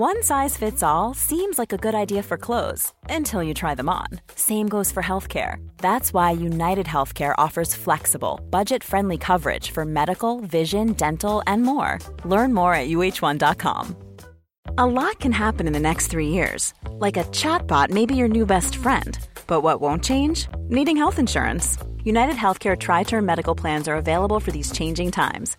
One size fits all seems like a good idea for clothes until you try them on. Same goes for healthcare. That's why United Healthcare offers flexible, budget friendly coverage for medical, vision, dental, and more. Learn more at uh1.com. A lot can happen in the next three years. Like a chatbot may be your new best friend. But what won't change? Needing health insurance. United Healthcare Tri Term Medical Plans are available for these changing times.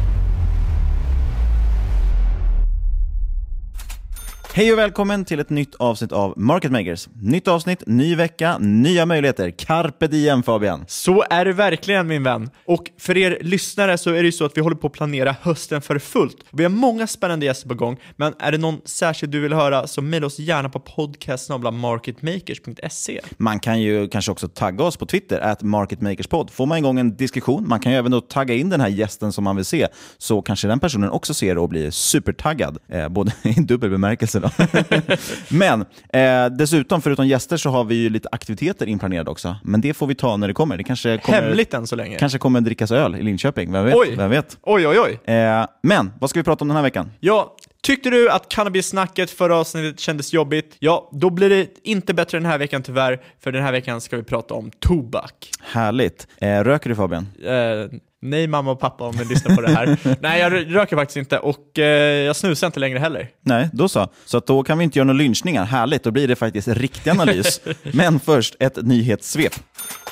Hej och välkommen till ett nytt avsnitt av Market Makers. Nytt avsnitt, ny vecka, nya möjligheter. Carpe diem Fabian. Så är det verkligen min vän. Och för er lyssnare så är det ju så att vi håller på att planera hösten för fullt. Vi har många spännande gäster på gång, men är det någon särskild du vill höra så mejla oss gärna på podcast.marketmakers.se. Man kan ju kanske också tagga oss på Twitter, at marketmakerspod. Får man igång en diskussion, man kan ju även då tagga in den här gästen som man vill se, så kanske den personen också ser och blir supertaggad. Eh, både i dubbel bemärkelse då. Men eh, dessutom, förutom gäster, så har vi ju lite aktiviteter inplanerade också. Men det får vi ta när det kommer. Det kanske kommer, Hemligt än så länge. kanske kommer drickas öl i Linköping. Vem vet? Oj. Vem vet? Oj, oj, oj. Eh, men vad ska vi prata om den här veckan? Ja, tyckte du att cannabis-snacket förra avsnittet kändes jobbigt? Ja, då blir det inte bättre den här veckan tyvärr, för den här veckan ska vi prata om tobak. Härligt. Eh, röker du Fabian? Eh, nej mamma och pappa om ni lyssnar på det här. nej, jag röker faktiskt inte och eh, jag snusar inte längre heller. Nej, då så. Så att då kan vi inte göra några lynchningar. Härligt, då blir det faktiskt riktig analys. Men först ett nyhetssvep.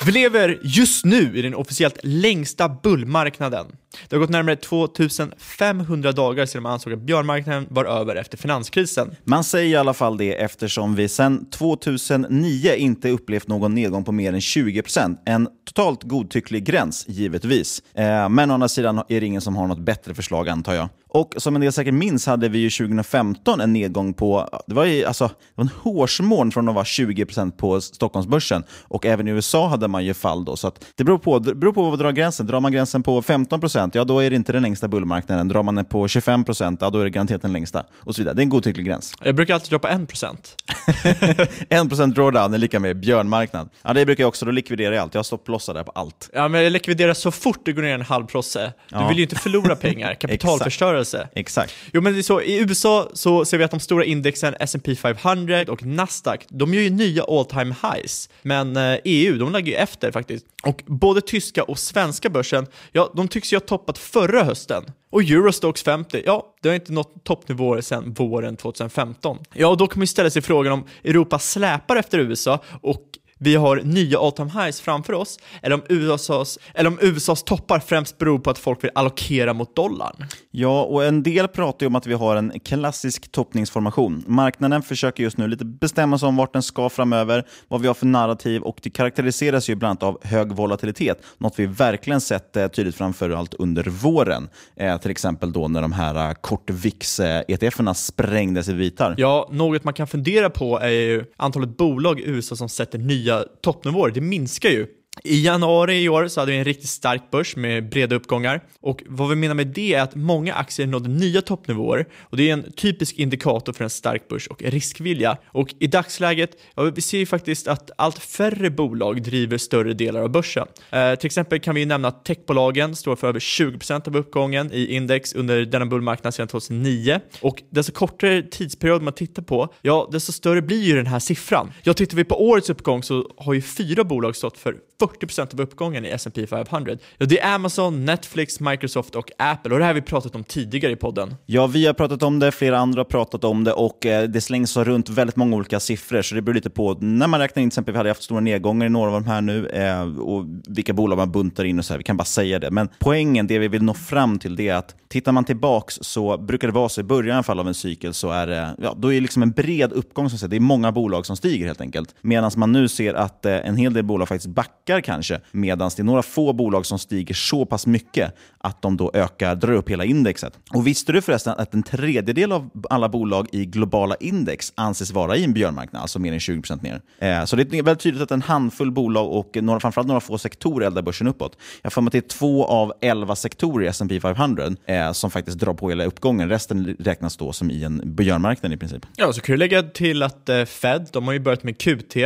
Vi lever just nu i den officiellt längsta bullmarknaden. Det har gått närmare 2500 dagar sedan man ansåg att björnmarknaden var över efter finanskrisen. Man säger i alla fall det eftersom vi sedan 2009 inte upplevt någon nedgång på mer än 20%. En totalt godtycklig gräns, givetvis. Eh, men å andra sidan är det ingen som har något bättre förslag, antar jag. Och som en del säkert minns hade vi ju 2015 en nedgång på, det var, ju, alltså, det var en hårsmån från att vara 20% på Stockholmsbörsen. Och även i USA hade man ju fall då. Så det beror på, det beror på vad man drar gränsen. Drar man gränsen på 15%, ja då är det inte den längsta bullmarknaden. Drar man den på 25%, ja då är det garanterat den längsta. Och så vidare. Det är en godtycklig gräns. Jag brukar alltid dra på 1%. 1% drawdown är lika med björnmarknad. Ja, det brukar jag också. Då likviderar jag allt. Jag har stopplossar där på allt. Ja, men jag likviderar så fort det går ner en halv prosse. Du Ja. vill ju inte förlora pengar. Kapitalförstörelse. Exakt. Jo men det är så, i USA så ser vi att de stora indexen S&P 500 och Nasdaq, de gör ju nya all time highs. Men eh, EU, de lägger ju efter faktiskt. Och både tyska och svenska börsen, ja de tycks ju ha toppat förra hösten. Och Eurostox 50, ja det har inte nått toppnivåer sedan våren 2015. Ja och då kan man ju ställa sig frågan om Europa släpar efter USA och vi har nya all time highs framför oss, eller om USAs, eller om USAs toppar främst beror på att folk vill allokera mot dollarn. Ja, och en del pratar ju om att vi har en klassisk toppningsformation. Marknaden försöker just nu lite bestämma sig om vart den ska framöver, vad vi har för narrativ och det karaktäriseras ju bland annat av hög volatilitet, något vi verkligen sett eh, tydligt framför allt under våren. Eh, till exempel då när de här eh, kort VIX-ETFerna sprängdes i vitar. Ja, något man kan fundera på är ju antalet bolag i USA som sätter nya toppnivåer. Det minskar ju i januari i år så hade vi en riktigt stark börs med breda uppgångar och vad vi menar med det är att många aktier nådde nya toppnivåer och det är en typisk indikator för en stark börs och riskvilja. Och i dagsläget, ja, vi ser ju faktiskt att allt färre bolag driver större delar av börsen. Eh, till exempel kan vi nämna att techbolagen står för över 20% av uppgången i index under denna bullmarknad sedan 2009 och desto kortare tidsperiod man tittar på, ja, desto större blir ju den här siffran. Ja, tittar vi på årets uppgång så har ju fyra bolag stått för 40% av uppgången i S&P 500. Ja, det är Amazon, Netflix, Microsoft och Apple och det här har vi pratat om tidigare i podden. Ja, vi har pratat om det, flera andra har pratat om det och eh, det slängs runt väldigt många olika siffror så det beror lite på när man räknar in, till exempel vi hade haft stora nedgångar i några av de här nu eh, och vilka bolag man buntar in och så här. Vi kan bara säga det. Men poängen, det vi vill nå fram till, det är att tittar man tillbaks så brukar det vara så i början i alla fall av en cykel så är det, ja, då är det liksom en bred uppgång, som det är många bolag som stiger helt enkelt. Medan man nu ser att eh, en hel del bolag faktiskt backar kanske, medan det är några få bolag som stiger så pass mycket att de då ökar, drar upp hela indexet. Och visste du förresten att en tredjedel av alla bolag i globala index anses vara i en björnmarknad, alltså mer än 20% ner? Eh, så det är väldigt tydligt att en handfull bolag och några, framförallt några få sektorer eldar börsen uppåt. Jag får mig att det är två av elva sektorer i S&P 500 eh, som faktiskt drar på hela uppgången. Resten räknas då som i en björnmarknad i princip. Ja, så kan du lägga till att eh, Fed, de har ju börjat med QT.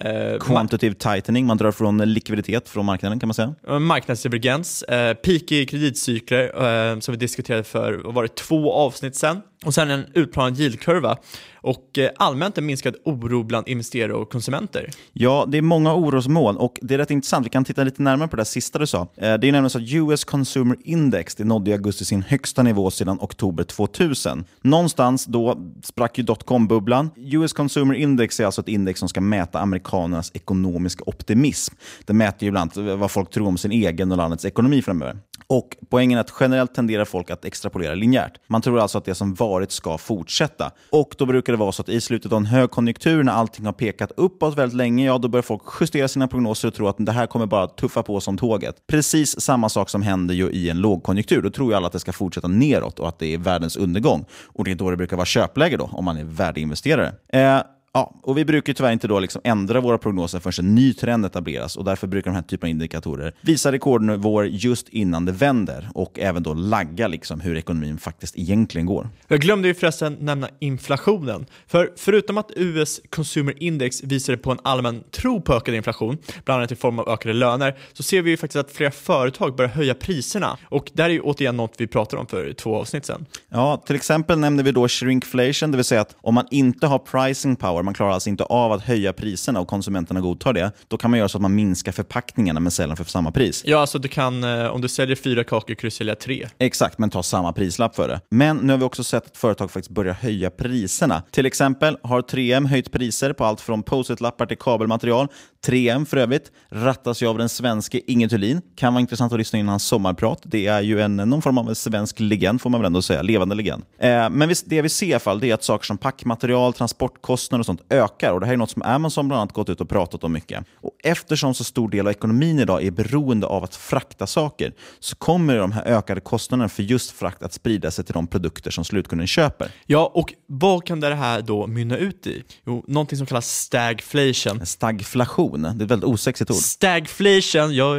Eh, Quantitative tightening, man drar från likviditet från marknaden kan man säga. Marknadsdivergens, eh, peak i kreditcykler eh, som vi diskuterade för var det, två avsnitt sen. Och sen en utplanad yieldkurva och eh, allmänt en minskad oro bland investerare och konsumenter. Ja, det är många orosmoln och det är rätt intressant. Vi kan titta lite närmare på det sista du sa. Eh, det är nämligen så att US Consumer Index det nådde i augusti sin högsta nivå sedan oktober 2000. Någonstans då sprack ju dotcom-bubblan. US Consumer Index är alltså ett index som ska mäta amerikanernas ekonomiska optimism. Det mäter ju bland annat vad folk tror om sin egen och landets ekonomi framöver. Och Poängen är att generellt tenderar folk att extrapolera linjärt. Man tror alltså att det som varit ska fortsätta. Och Då brukar det vara så att i slutet av en högkonjunktur, när allting har pekat uppåt väldigt länge, ja, då börjar folk justera sina prognoser och tro att det här kommer bara tuffa på som tåget. Precis samma sak som händer ju i en lågkonjunktur. Då tror ju alla att det ska fortsätta neråt och att det är världens undergång. Och Det är då det brukar vara köpläge då, om man är värdeinvesterare. Eh, Ja, och vi brukar tyvärr inte då liksom ändra våra prognoser förrän en ny trend etableras och därför brukar de här typerna av indikatorer visa rekordnivåer just innan det vänder och även då lagga liksom hur ekonomin faktiskt egentligen går. Jag glömde ju förresten nämna inflationen. För förutom att US Consumer Index visade på en allmän tro på ökad inflation, bland annat i form av ökade löner, så ser vi ju faktiskt att flera företag börjar höja priserna. Och det är ju återigen något vi pratade om för två avsnitt sedan. Ja, till exempel nämnde vi då shrinkflation, det vill säga att om man inte har pricing power man klarar alltså inte av att höja priserna och konsumenterna godtar det, då kan man göra så att man minskar förpackningarna men säljer för samma pris. Ja, alltså du kan, eh, om du säljer fyra kakor kan du sälja tre. Exakt, men ta samma prislapp för det. Men nu har vi också sett att företag faktiskt börjar höja priserna. Till exempel har 3M höjt priser på allt från post-it-lappar till kabelmaterial. 3M för övrigt rattas ju av den svenske Inge Thulin. Kan vara intressant att lyssna in hans sommarprat. Det är ju en, någon form av svensk legend får man väl ändå säga, levande legend. Eh, men det vi ser i alla fall är att saker som packmaterial, transportkostnader och sånt ökar. Och Det här är något som Amazon bland annat gått ut och pratat om mycket. Och Eftersom så stor del av ekonomin idag är beroende av att frakta saker så kommer de här ökade kostnaderna för just frakt att sprida sig till de produkter som slutkunden köper. Ja, och vad kan det här då mynna ut i? Jo, någonting som kallas stagflation. Stagflation, det är ett väldigt osexigt ord. Stagflation, jag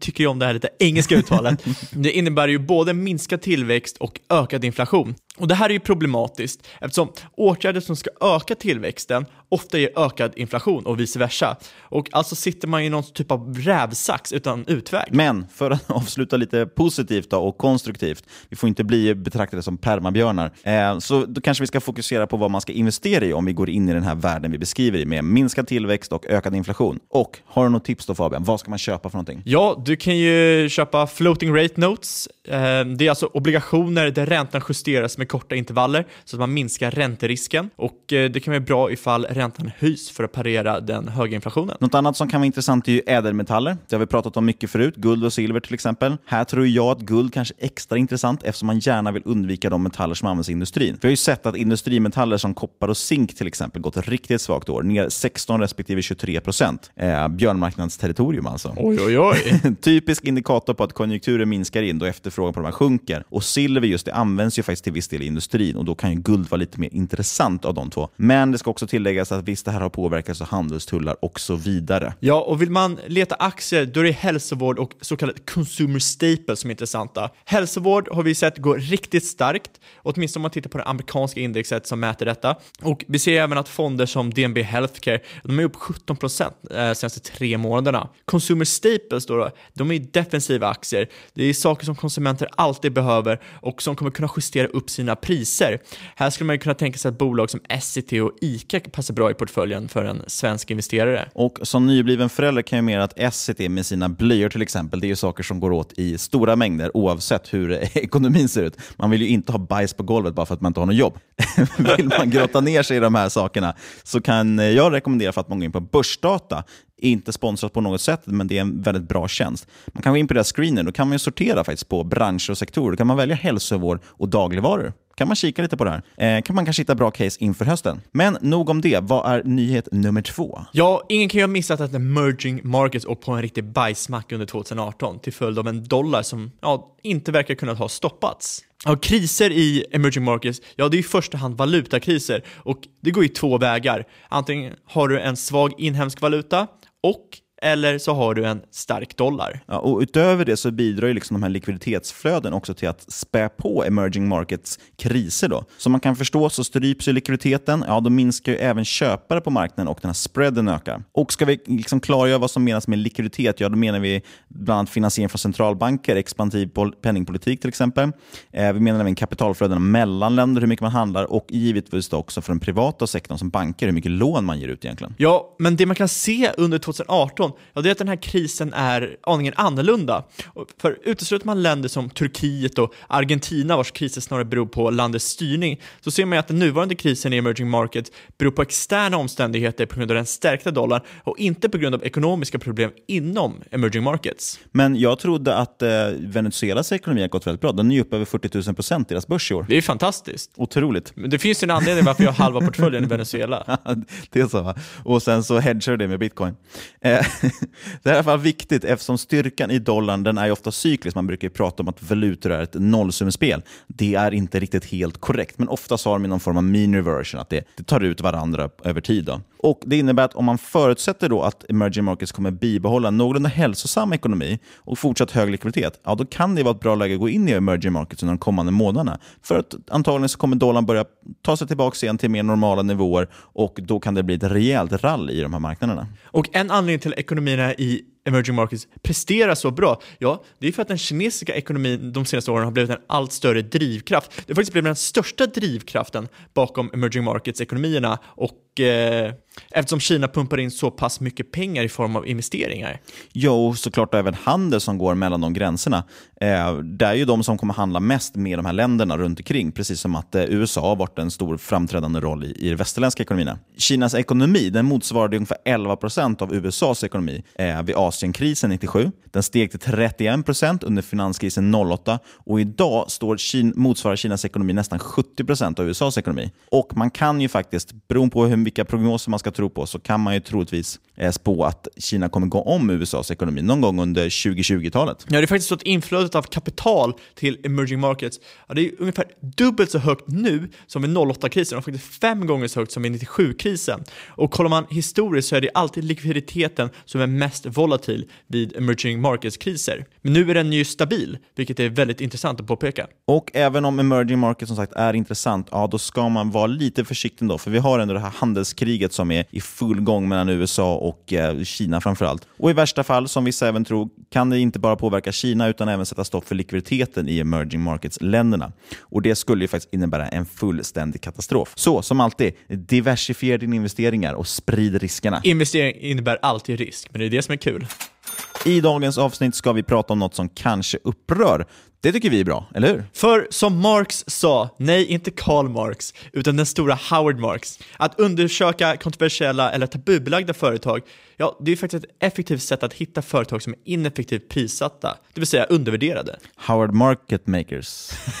tycker ju om det här lite engelska uttalet. det innebär ju både minskad tillväxt och ökad inflation. Och Det här är ju problematiskt eftersom åtgärder som ska öka tillväxten ofta ger ökad inflation och vice versa. Och alltså sitter man i någon typ av rävsax utan utväg. Men för att avsluta lite positivt och konstruktivt, vi får inte bli betraktade som permabjörnar, eh, så då kanske vi ska fokusera på vad man ska investera i om vi går in i den här världen vi beskriver i med minskad tillväxt och ökad inflation. Och har du något tips då Fabian, vad ska man köpa för någonting? Ja, du kan ju köpa floating rate notes. Eh, det är alltså obligationer där räntan justeras med korta intervaller så att man minskar ränterisken och eh, det kan vara bra ifall räntan höjs för att parera den höga inflationen. Något annat som kan vara intressant är ju ädelmetaller. Det har vi pratat om mycket förut, guld och silver till exempel. Här tror jag att guld kanske är extra intressant eftersom man gärna vill undvika de metaller som används i industrin. Vi har ju sett att industrimetaller som koppar och zink till exempel gått riktigt svagt år, ner 16 respektive 23 procent. Eh, björnmarknadsterritorium alltså. Oj, oj, oj. Typisk indikator på att konjunkturen minskar in då efterfrågan på de här sjunker. Och silver just det används ju faktiskt till viss del i industrin och då kan ju guld vara lite mer intressant av de två. Men det ska också tilläggas att visst, det här har påverkats av handelstullar och så vidare. Ja, och vill man leta aktier då är det hälsovård och så kallade consumer staples som är intressanta. Hälsovård har vi sett gå riktigt starkt, åtminstone om man tittar på det amerikanska indexet som mäter detta. Och vi ser även att fonder som DNB Healthcare, de är upp 17% de eh, senaste tre månaderna. Consumer staples då, då, de är defensiva aktier. Det är saker som konsumenter alltid behöver och som kommer kunna justera upp sina priser. Här skulle man ju kunna tänka sig att bolag som Essity och ICA passar bra i portföljen för en svensk investerare. Och som nybliven förälder kan jag mena att Essity med sina blöjor till exempel, det är ju saker som går åt i stora mängder oavsett hur ekonomin ser ut. Man vill ju inte ha bajs på golvet bara för att man inte har något jobb. vill man grotta ner sig i de här sakerna så kan jag rekommendera för att man går in på Börsdata inte sponsrat på något sätt, men det är en väldigt bra tjänst. Man kan gå in på deras screener, då kan man sortera faktiskt på branscher och sektorer. Då kan man välja hälsovård och dagligvaror kan man kika lite på det här. Eh, kan man kanske hitta bra case inför hösten. Men nog om det. Vad är nyhet nummer två? Ja, ingen kan ju ha missat att emerging markets åkt på en riktig bajsmack under 2018 till följd av en dollar som ja, inte verkar kunna ha stoppats. Ja, kriser i emerging markets, ja det är i första hand valutakriser och det går i två vägar. Antingen har du en svag inhemsk valuta och eller så har du en stark dollar. Ja, och utöver det så bidrar ju liksom de här likviditetsflöden också till att spä på emerging markets kriser. Då. Som man kan förstå så stryps ju likviditeten, ja då minskar ju även köpare på marknaden och den här spreaden ökar. Och ska vi liksom klargöra vad som menas med likviditet, ja då menar vi bland annat finansiering från centralbanker, expansiv penningpolitik till exempel. Eh, vi menar även kapitalflöden mellan länder, hur mycket man handlar och givetvis också för den privata sektorn som banker, hur mycket lån man ger ut egentligen. Ja, men det man kan se under 2018 2018, ja det är att den här krisen är aningen annorlunda. För utesluter man länder som Turkiet och Argentina vars kriser snarare beror på landets styrning, så ser man att den nuvarande krisen i emerging markets beror på externa omständigheter på grund av den stärkta dollarn och inte på grund av ekonomiska problem inom emerging markets. Men jag trodde att eh, Venezuelas ekonomi har gått väldigt bra. Den är ju upp över 40 000 procent, deras börs i år. Det är fantastiskt. Otroligt. Men det finns ju en anledning varför jag har halva portföljen i Venezuela. det är så va? Och sen så hedgar det med bitcoin. Eh, det är i alla fall viktigt eftersom styrkan i dollarn den är ofta cyklisk. Man brukar ju prata om att valutor är ett nollsummespel. Det är inte riktigt helt korrekt, men ofta har de någon form av mean reversion, att det, det tar ut varandra över tid. Då. Och Det innebär att om man förutsätter då att emerging markets kommer bibehålla någorlunda hälsosam ekonomi och fortsatt hög likviditet, ja, då kan det vara ett bra läge att gå in i emerging markets under de kommande månaderna. För att antagligen så kommer dollarn börja ta sig tillbaka igen till mer normala nivåer och då kan det bli ett rejält rally i de här marknaderna. Och en anledning till ekonomierna i emerging markets presterar så bra? Ja, det är för att den kinesiska ekonomin de senaste åren har blivit en allt större drivkraft. Det har faktiskt blivit den största drivkraften bakom emerging markets-ekonomierna och eh, eftersom Kina pumpar in så pass mycket pengar i form av investeringar. Ja, och såklart även handel som går mellan de gränserna. Eh, det är ju de som kommer handla mest med de här länderna runt omkring, precis som att eh, USA har varit en stor framträdande roll i, i de västerländska ekonomierna. Kinas ekonomi den motsvarade ungefär 11 procent av USAs ekonomi eh, vid Asienkrisen 97. Den steg till 31 procent under finanskrisen 08 och idag står Kina, motsvarar Kinas ekonomi nästan 70 procent av USAs ekonomi. Och man kan ju faktiskt, beroende på hur, vilka prognoser man ska tro på, så kan man ju troligtvis eh, spå att Kina kommer gå om USAs ekonomi någon gång under 2020-talet. Ja, det är faktiskt så att inflödet av kapital till emerging markets, ja, det är ungefär dubbelt så högt nu som vid 08-krisen och faktiskt fem gånger så högt som vid 97-krisen. Och kollar man historiskt så är det alltid likviditeten som är mest volatil vid emerging markets-kriser. Men nu är den ju stabil, vilket är väldigt intressant att påpeka. Och även om emerging markets som sagt är intressant, ja då ska man vara lite försiktig då, för vi har ändå det här handelskriget som är i full gång mellan USA och eh, Kina framförallt. Och i värsta fall, som vissa även tror, kan det inte bara påverka Kina utan även sätta stopp för likviditeten i emerging markets-länderna. Och det skulle ju faktiskt innebära en fullständig katastrof. Så som alltid, diversifiera dina investeringar och sprid riskerna. Investering innebär alltid risk, men det är det som är kul. I dagens avsnitt ska vi prata om något som kanske upprör. Det tycker vi är bra, eller hur? För som Marx sa, nej inte Karl Marx, utan den stora Howard Marx, att undersöka kontroversiella eller tabubelagda företag, ja det är faktiskt ett effektivt sätt att hitta företag som är ineffektivt prissatta, det vill säga undervärderade. Howard Market Makers.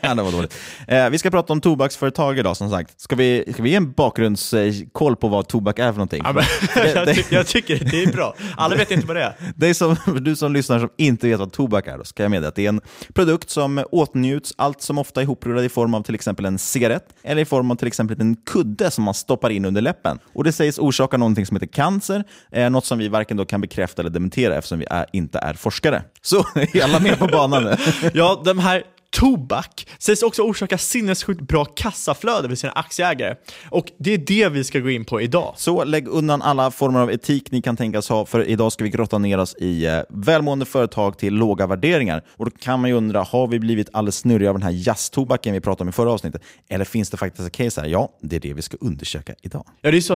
ja, det var dåligt. Eh, vi ska prata om tobaksföretag idag som sagt. Ska vi, ska vi ge en bakgrundskoll på vad tobak är för någonting? Ja, men, jag, ty jag tycker det är bra. Alla vet inte vad det är. Det är som, du som lyssnar som inte vet vad tobak är, då ska jag meddela att det är en produkt som åtnjuts allt som ofta ihoprullad i form av till exempel en cigarett eller i form av till exempel en kudde som man stoppar in under läppen. Och Det sägs orsaka någonting som heter cancer, eh, något som vi varken då kan bekräfta eller dementera eftersom vi är, inte är forskare. Så är alla med på banan nu? ja, de här Tobak sägs också orsaka sinnessjukt bra kassaflöde för sina aktieägare. Och det är det vi ska gå in på idag. Så lägg undan alla former av etik ni kan tänkas ha, för idag ska vi grotta ner oss i eh, välmående företag till låga värderingar. Och Då kan man ju undra, har vi blivit alldeles snurriga av den här jazztobaken vi pratade om i förra avsnittet? Eller finns det faktiskt ett case här? Ja, det är det vi ska undersöka idag. Ja, det är så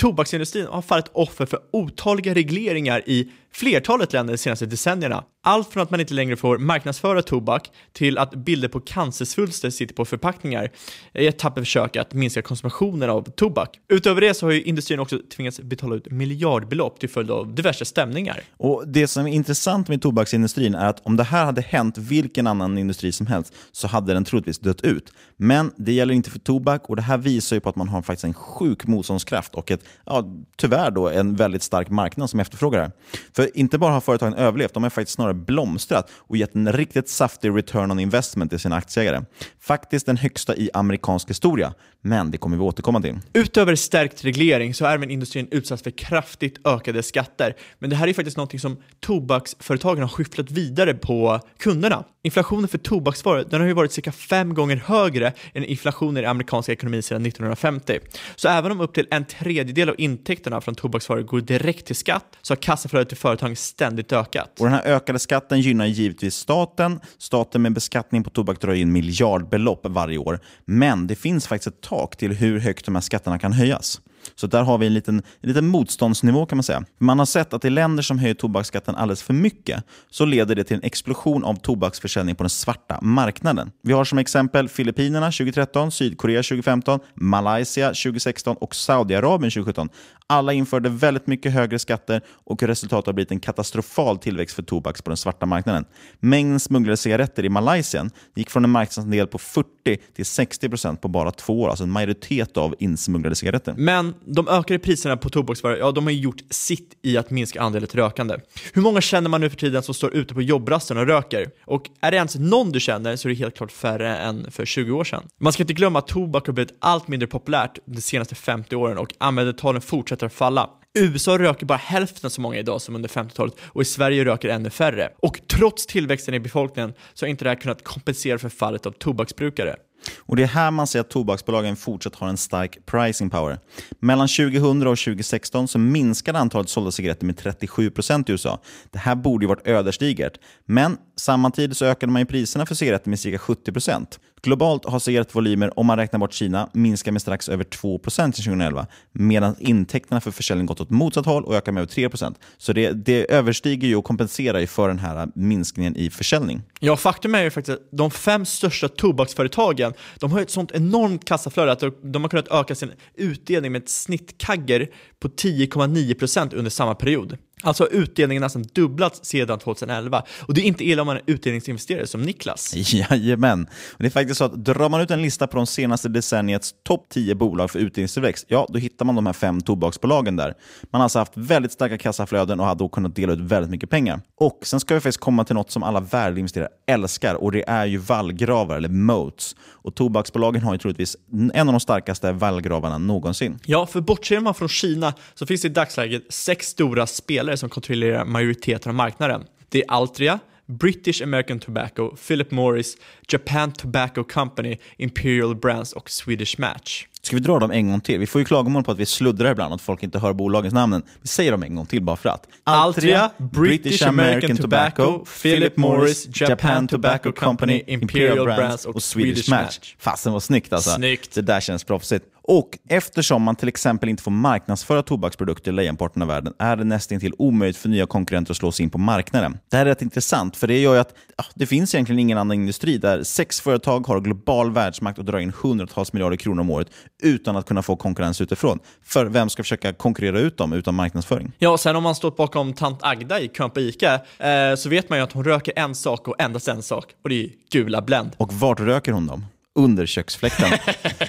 Tobaksindustrin har fallit offer för otaliga regleringar i flertalet länder de senaste decennierna. Allt från att man inte längre får marknadsföra tobak till att bilder på cancersvulster sitter på förpackningar i ett tappert försök att minska konsumtionen av tobak. Utöver det så har ju industrin också tvingats betala ut miljardbelopp till följd av diverse stämningar. Och Det som är intressant med tobaksindustrin är att om det här hade hänt vilken annan industri som helst så hade den troligtvis dött ut. Men det gäller inte för tobak och det här visar ju på att man har faktiskt en sjuk motståndskraft och ett ja, tyvärr då en väldigt stark marknad som efterfrågar det. För inte bara har företagen överlevt, de har faktiskt snarare blomstrat och gett en riktigt saftig return on investment till sina aktieägare. Faktiskt den högsta i amerikansk historia, men det kommer vi återkomma till. Utöver stärkt reglering så är även industrin utsatt för kraftigt ökade skatter. Men det här är faktiskt något som tobaksföretagen har skyfflat vidare på kunderna. Inflationen för tobaksvaror den har ju varit cirka fem gånger högre än inflationen i amerikanska ekonomin sedan 1950. Så även om upp till en tredjedel av intäkterna från tobaksvaror går direkt till skatt så har kassaflödet till företagen ständigt ökat. Och Den här ökade skatten gynnar givetvis staten. Staten med beskattning på tobak drar in miljardbelopp varje år. Men det finns faktiskt ett tak till hur högt de här skatterna kan höjas. Så där har vi en liten, en liten motståndsnivå kan man säga. Man har sett att i länder som höjer tobaksskatten alldeles för mycket så leder det till en explosion av tobaksförsäljning på den svarta marknaden. Vi har som exempel Filippinerna 2013, Sydkorea 2015, Malaysia 2016 och Saudiarabien 2017. Alla införde väldigt mycket högre skatter och resultatet har blivit en katastrofal tillväxt för tobaks på den svarta marknaden. Mängden smugglade cigaretter i Malaysia gick från en marknadsandel på 40 till 60 procent på bara två år, alltså en majoritet av insmugglade cigaretter. Men de ökade priserna på tobaksvaror, ja de har ju gjort sitt i att minska andelen rökande. Hur många känner man nu för tiden som står ute på jobbrasten och röker? Och är det ens någon du känner så är det helt klart färre än för 20 år sedan. Man ska inte glömma att tobak har blivit allt mindre populärt de senaste 50 åren och användartalen fortsätter att falla. USA röker bara hälften så många idag som under 50-talet och i Sverige röker ännu färre. Och trots tillväxten i befolkningen så har inte det här kunnat kompensera för fallet av tobaksbrukare. Och Det är här man ser att tobaksbolagen fortsatt har en stark pricing power. Mellan 2000 och 2016 så minskade antalet sålda cigaretter med 37% i USA. Det här borde ju varit ödesdigert. Men samtidigt så ökade man ju priserna för cigaretter med cirka 70%. Globalt har cigarettvolymer, om man räknar bort Kina, minskat med strax över 2 procent 2011, medan intäkterna för försäljning gått åt motsatt håll och ökat med över 3%. Så det, det överstiger ju och kompenserar ju för den här minskningen i försäljning. Ja, faktum är ju faktiskt att de fem största tobaksföretagen de har ett sånt enormt kassaflöde att de har kunnat öka sin utdelning med ett snittkagger på 10,9% under samma period. Alltså har utdelningen nästan dubblats sedan 2011. Och det är inte illa om man är utdelningsinvesterare som Niklas. Jajamän. Det är faktiskt så att drar man ut en lista på de senaste decenniets topp 10 bolag för utdelningstillväxt, ja då hittar man de här fem tobaksbolagen där. Man har alltså haft väldigt starka kassaflöden och har då kunnat dela ut väldigt mycket pengar. Och sen ska vi faktiskt komma till något som alla värdeinvesterare älskar och det är ju vallgravar, eller moats. Och tobaksbolagen har ju troligtvis en av de starkaste vallgravarna någonsin. Ja, för bortser man från Kina så finns det i dagsläget sex stora spelare som kontrollerar majoriteten av marknaden. Det är Altria, British American Tobacco, Philip Morris, Japan Tobacco Company, Imperial Brands och Swedish Match. Ska vi dra dem en gång till? Vi får ju klagomål på att vi sluddrar ibland, att folk inte hör bolagens namn. Vi säger dem en gång till bara för att. Altria, British American Tobacco, Philip Morris, Japan Tobacco Company, Imperial Brands och Swedish Match. Fasen vad snyggt alltså. Snyggt. Det där känns proffsigt. Och eftersom man till exempel inte får marknadsföra tobaksprodukter i lejonparten av världen är det nästan till omöjligt för nya konkurrenter att slå sig in på marknaden. Det här är rätt intressant, för det gör ju att ja, det finns egentligen ingen annan industri där sex företag har global världsmakt och drar in hundratals miljarder kronor om året utan att kunna få konkurrens utifrån. För vem ska försöka konkurrera ut dem utan marknadsföring? Ja, sen om man står bakom tant Agda i Kön på Ica eh, så vet man ju att hon röker en sak och endast en sak och det är gula Blend. Och vart röker hon dem? Under köksfläkten.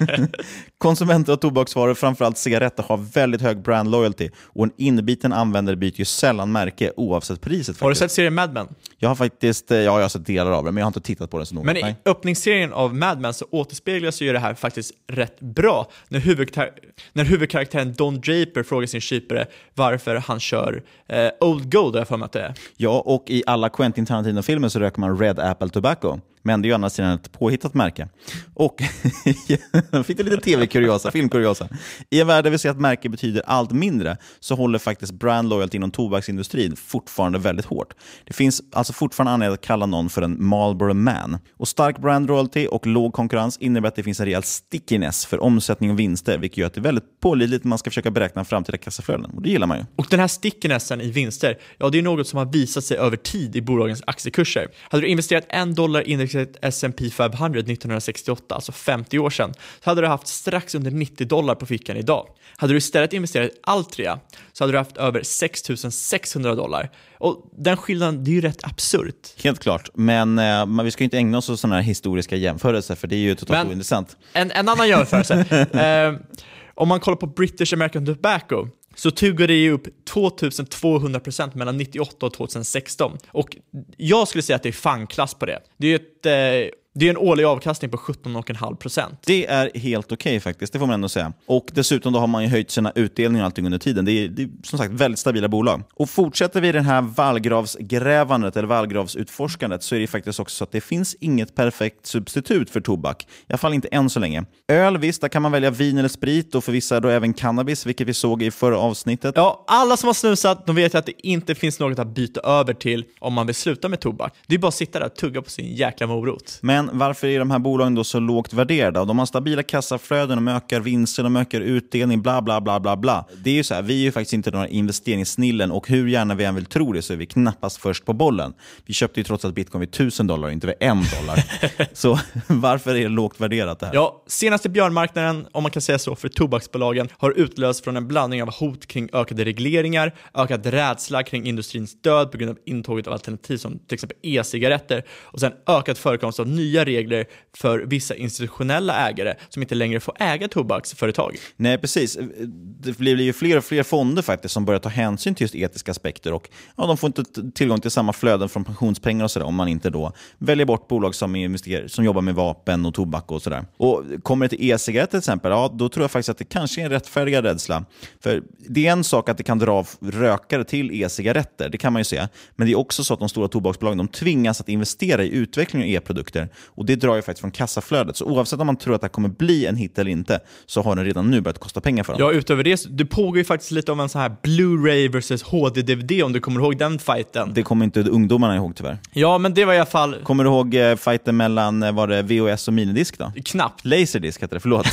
Konsumenter av tobaksvaror, framförallt cigaretter, har väldigt hög brand loyalty och en inbiten användare byter ju sällan märke oavsett priset. Faktiskt. Har du sett serien Mad Men? Jag har faktiskt, eh, ja, jag har sett delar av den, men jag har inte tittat på den så noga. Men i öppningsserien av Mad Men så återspeglas ju det här faktiskt rätt bra när, huvudkar när huvudkaraktären Don Draper frågar sin kypare varför han kör eh, Old Gold, har jag för mig att det är. Ja, och i alla Quentin Tarantino-filmer så röker man Red Apple Tobacco. Men det är ju å andra sidan ett påhittat märke. Och fick du lite tv-kuriosa, filmkuriosa. I en värld där vi ser att märke betyder allt mindre så håller faktiskt brand loyalty inom tobaksindustrin fortfarande väldigt hårt. Det finns alltså fortfarande anledning att kalla någon för en Marlboro man. Och stark brand loyalty och låg konkurrens innebär att det finns en rejäl stickiness för omsättning och vinster, vilket gör att det är väldigt pålitligt när man ska försöka beräkna framtida kassaflöden. Och det gillar man ju. Och den här stickinessen i vinster, ja det är något som har visat sig över tid i bolagens aktiekurser. Hade du investerat en dollar i indexet S&P 500 1968, alltså 50 år sedan, så hade du haft strax under 90 dollar på fickan idag. Hade du istället investerat i Altria så hade du haft över 6600 dollar. Och den skillnaden, det är ju rätt absurt. Helt klart, men eh, vi ska ju inte ägna oss åt sådana här historiska jämförelser, för det är ju totalt ointressant. En, en annan jämförelse. eh, om man kollar på British American Tobacco så tuggade det upp 2200% mellan 98 och 2016. Och jag skulle säga att det är fanklass på det. Det är ett eh, det är en årlig avkastning på 17,5%. Det är helt okej okay, faktiskt, det får man ändå säga. Och dessutom då har man ju höjt sina utdelningar och allting under tiden. Det är, det är som sagt väldigt stabila bolag. Och fortsätter vi det här vallgravsgrävandet eller vallgravsutforskandet så är det faktiskt också så att det finns inget perfekt substitut för tobak. I alla fall inte än så länge. Öl, visst, där kan man välja vin eller sprit och för vissa då även cannabis, vilket vi såg i förra avsnittet. Ja, alla som har snusat, de vet ju att det inte finns något att byta över till om man vill sluta med tobak. Det är bara att sitta där och tugga på sin jäkla morot. Men varför är de här bolagen då så lågt värderade? De har stabila kassaflöden, de ökar vinster, de ökar utdelning, bla bla bla bla bla. Det är ju så här, vi är ju faktiskt inte några investeringssnillen och hur gärna vi än vill tro det så är vi knappast först på bollen. Vi köpte ju trots allt bitcoin vid 1000 dollar, inte vid en dollar. så varför är det lågt värderat det här? Ja, senaste björnmarknaden, om man kan säga så, för tobaksbolagen har utlösts från en blandning av hot kring ökade regleringar, ökad rädsla kring industrins död på grund av intåget av alternativ som till exempel e-cigaretter och sen ökad förekomst av nya nya regler för vissa institutionella ägare som inte längre får äga tobaksföretag. Nej, precis. Det blir ju fler och fler fonder faktiskt som börjar ta hänsyn till just etiska aspekter och ja, de får inte tillgång till samma flöden från pensionspengar och sådär om man inte då väljer bort bolag som, investerar, som jobbar med vapen och tobak och sådär. Och kommer det till e-cigaretter till exempel, ja, då tror jag faktiskt att det kanske är en rättfärdigad rädsla. För det är en sak att det kan dra rökare till e-cigaretter, det kan man ju se. Men det är också så att de stora tobaksbolagen de tvingas att investera i utveckling av e-produkter och Det drar ju faktiskt från kassaflödet. Så oavsett om man tror att det kommer bli en hit eller inte, så har den redan nu börjat kosta pengar för dem. Ja, utöver det, det pågår ju faktiskt lite om en sån här Blu-ray versus HD-DVD, om du kommer ihåg den fighten. Det kommer inte ungdomarna ihåg tyvärr. Ja, men det var i alla fall... Kommer du ihåg eh, fighten mellan eh, var det VHS och minidisk då? Knappt. Laserdisk heter det, förlåt.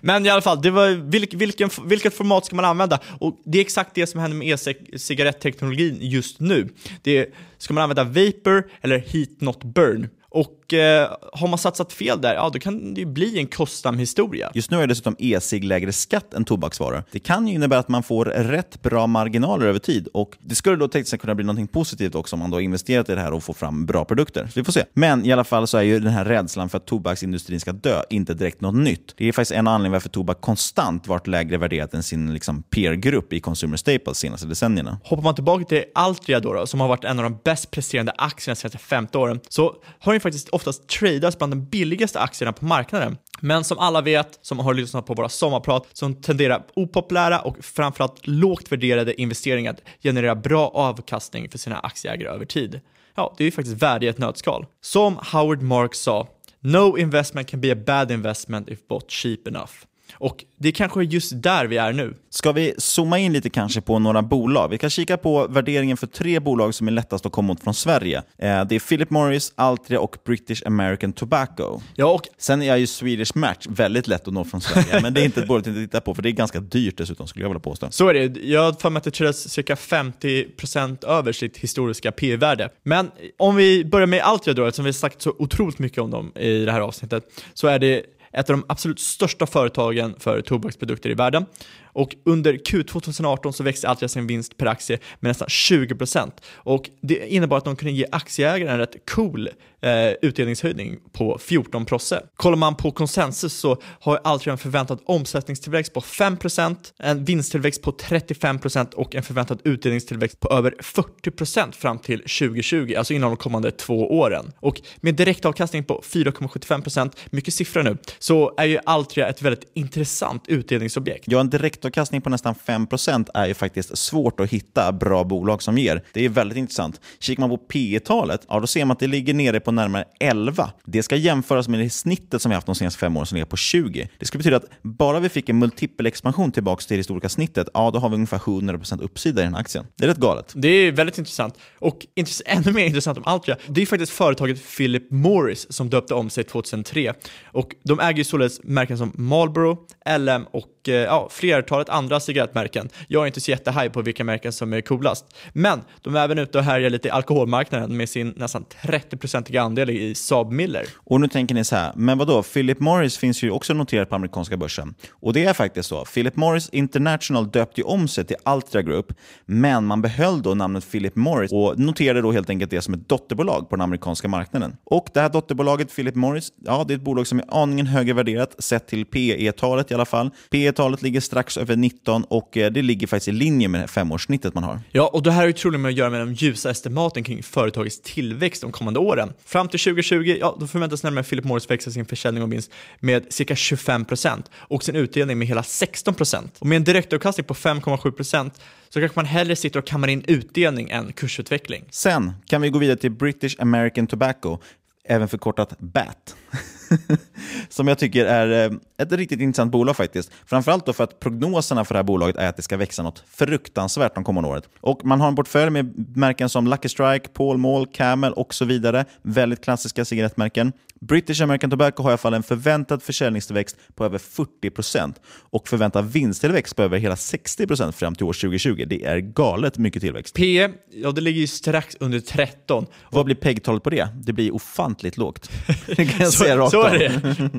men i alla fall, det var, vilk, vilken, vilket format ska man använda? Och Det är exakt det som händer med e-cigarettteknologin just nu. Det ska man använda Vapor eller Heat Not Burn? Och eh, har man satsat fel där, ja då kan det ju bli en kostsam historia. Just nu är det dessutom e-cigg lägre skatt än tobaksvaror. Det kan ju innebära att man får rätt bra marginaler över tid och det skulle då sig kunna bli något positivt också om man då investerat i det här och får fram bra produkter. Så vi får se. Men i alla fall så är ju den här rädslan för att tobaksindustrin ska dö inte direkt något nytt. Det är faktiskt en anledning varför tobak konstant varit lägre värderat än sin liksom, peer-grupp i consumer staples de senaste decennierna. Hoppar man tillbaka till Altria då, då, som har varit en av de bäst presterande aktierna de senaste 50 åren, så har ju faktiskt oftast tradas bland de billigaste aktierna på marknaden. Men som alla vet, som har lyssnat på våra sommarprat, så tenderar opopulära och framförallt lågt värderade investeringar att generera bra avkastning för sina aktieägare över tid. Ja, det är ju faktiskt värde i ett nötskal. Som Howard Marks sa, No investment can be a bad investment if bought cheap enough. Och det är kanske just där vi är nu. Ska vi zooma in lite kanske på några bolag? Vi kan kika på värderingen för tre bolag som är lättast att komma åt från Sverige. Eh, det är Philip Morris, Altria och British American Tobacco. Ja, och Sen är ju Swedish Match väldigt lätt att nå från Sverige, men det är inte ett bolag att titta på för det är ganska dyrt dessutom skulle jag vilja påstå. Så är det. Jag har för mig att det tradas cirka 50% över sitt historiska P-värde. Men om vi börjar med Altria då, eftersom vi har sagt så otroligt mycket om dem i det här avsnittet, så är det ett av de absolut största företagen för tobaksprodukter i världen. Och under Q2 2018 så växte Altria sin vinst per aktie med nästan 20% och det innebar att de kunde ge aktieägaren en rätt cool eh, utdelningshöjning på 14 prosse. Kollar man på konsensus så har Altria en förväntad omsättningstillväxt på 5%, en vinsttillväxt på 35% och en förväntad utdelningstillväxt på över 40% fram till 2020, alltså inom de kommande två åren. Och med direktavkastning på 4,75%, mycket siffror nu, så är ju Altria ett väldigt intressant utdelningsobjekt. Ja, en direkt direktavkastning på nästan 5% är ju faktiskt svårt att hitta bra bolag som ger. Det är väldigt intressant. Kikar man på P talet ja, då ser man att det ligger nere på närmare 11. Det ska jämföras med det snittet som vi haft de senaste fem åren som ligger på 20. Det skulle betyda att bara vi fick en multipelexpansion tillbaka till det historiska snittet, ja då har vi ungefär 700% uppsida i den aktien. Det är rätt galet. Det är väldigt intressant. Och ännu mer intressant om Altria, det är faktiskt företaget Philip Morris som döpte om sig 2003. Och de äger ju således märken som Marlboro, LM och eh, ja, flera flertalet andra cigarettmärken. Jag är inte så jättehaj på vilka märken som är coolast. Men de är även ute och härjar lite i alkoholmarknaden med sin nästan 30-procentiga andel i Saab Miller. Och nu tänker ni så här, men vadå, Philip Morris finns ju också noterat på amerikanska börsen. Och det är faktiskt så, Philip Morris International döpte ju om sig till Altra Group, men man behöll då namnet Philip Morris och noterade då helt enkelt det som ett dotterbolag på den amerikanska marknaden. Och det här dotterbolaget Philip Morris, ja det är ett bolag som är aningen högre värderat sett till PE-talet i alla fall. PE-talet ligger strax över 19 och eh, det ligger faktiskt i linje med femårssnittet man har. Ja, och det här är ju troligen med att göra med de ljusa estimaten kring företagets tillväxt de kommande åren. Fram till 2020, ja, då förväntas närmare Philip Morris växa sin försäljning och vinst med cirka 25% och sin utdelning med hela 16%. Och med en direktavkastning på 5,7% så kanske man hellre sitter och kammar in utdelning än kursutveckling. Sen kan vi gå vidare till British American Tobacco, även förkortat BAT. som jag tycker är eh, ett riktigt intressant bolag faktiskt. Framförallt då för att prognoserna för det här bolaget är att det ska växa något fruktansvärt de kommande året. Och man har en portfölj med märken som Lucky Strike, Paul Mall, Camel och så vidare. Väldigt klassiska cigarettmärken. British American Tobacco har i alla fall en förväntad försäljningstillväxt på över 40% och förväntad vinsttillväxt på över hela 60% fram till år 2020. Det är galet mycket tillväxt. P, ja det ligger ju strax under 13. Vad blir PEG-talet på det? Det blir ofantligt lågt. Det kan jag så, säga rakt så av. är det.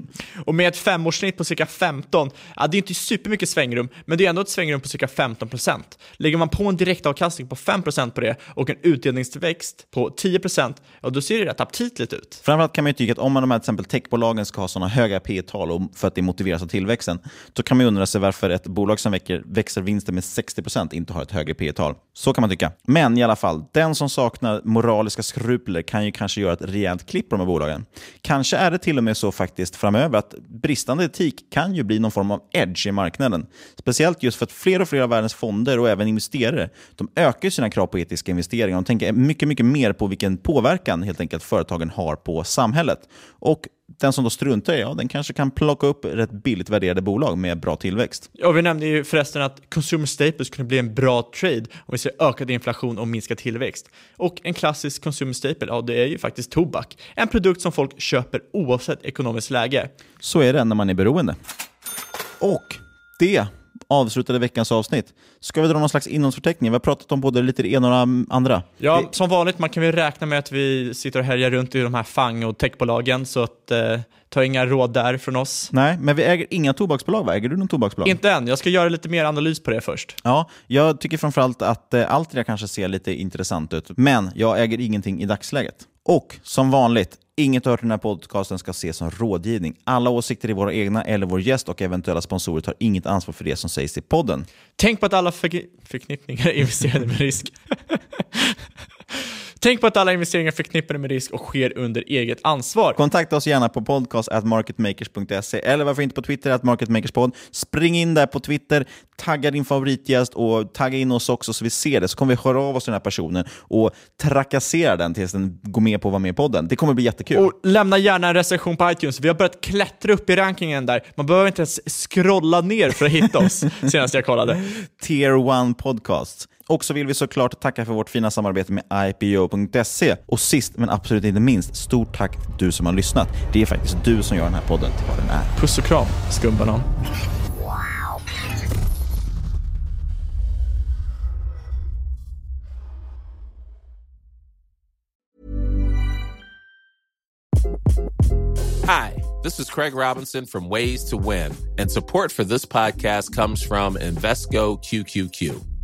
Och med ett femårssnitt på cirka 15, ja det är inte supermycket svängrum, men det är ändå ett svängrum på cirka 15%. Lägger man på en direktavkastning på 5% på det och en utdelningstillväxt på 10%, ja då ser det rätt aptitligt ut. Framförallt kan man ju tycka att om om man de här till exempel techbolagen ska ha sådana höga P tal för att det motiveras av tillväxten, då kan man ju undra sig varför ett bolag som väcker, växer vinsten med 60% inte har ett högre P tal Så kan man tycka. Men i alla fall, den som saknar moraliska skrupler kan ju kanske göra ett rejält klipp på de här bolagen. Kanske är det till och med så faktiskt framöver att bristande etik kan ju bli någon form av edge i marknaden. Speciellt just för att fler och fler av världens fonder och även investerare, de ökar sina krav på etiska investeringar. De tänker mycket, mycket mer på vilken påverkan helt enkelt företagen har på samhället. Och den som då struntar i ja, den kanske kan plocka upp rätt billigt värderade bolag med bra tillväxt. Ja, vi nämnde ju förresten att consumer staples kunde bli en bra trade om vi ser ökad inflation och minskad tillväxt. Och en klassisk consumer staple, ja det är ju faktiskt tobak. En produkt som folk köper oavsett ekonomiskt läge. Så är det när man är beroende. Och det avslutade veckans avsnitt. Ska vi dra någon slags innehållsförteckning? Vi har pratat om både lite det ena och det andra. Ja, som vanligt, man kan väl räkna med att vi sitter och härjar runt i de här FANG och techbolagen, så att eh, ta inga råd där från oss. Nej, men vi äger inga tobaksbolag va? Äger du någon tobaksbolag? Inte än, jag ska göra lite mer analys på det först. Ja, jag tycker framförallt att eh, Altria kanske ser lite intressant ut, men jag äger ingenting i dagsläget. Och som vanligt, inget hört i den här podcasten ska ses som rådgivning. Alla åsikter är våra egna eller vår gäst och eventuella sponsorer tar inget ansvar för det som sägs i podden. Tänk på att alla förk- förknippningar är investerade med risk. Tänk på att alla investeringar förknippade med risk och sker under eget ansvar. Kontakta oss gärna på podcast.marketmakers.se eller varför inte på Twitter, at marketmakerspod. Spring in där på Twitter, tagga din favoritgäst och tagga in oss också så vi ser det. Så kommer vi höra av oss till den här personen och trakassera den tills den går med på att vara med i podden. Det kommer bli jättekul. Och lämna gärna en recension på iTunes. Vi har börjat klättra upp i rankingen där. Man behöver inte ens scrolla ner för att hitta oss, senast jag kollade. Tier 1 Podcast. Och så vill vi såklart tacka för vårt fina samarbete med IPO.se. Och sist men absolut inte minst, stort tack till du som har lyssnat. Det är faktiskt du som gör den här podden till vad den är. Puss och kram, skumbanan. Hi, this is Craig Robinson from Ways to Win, and support for this podcast comes from Invesco QQQ.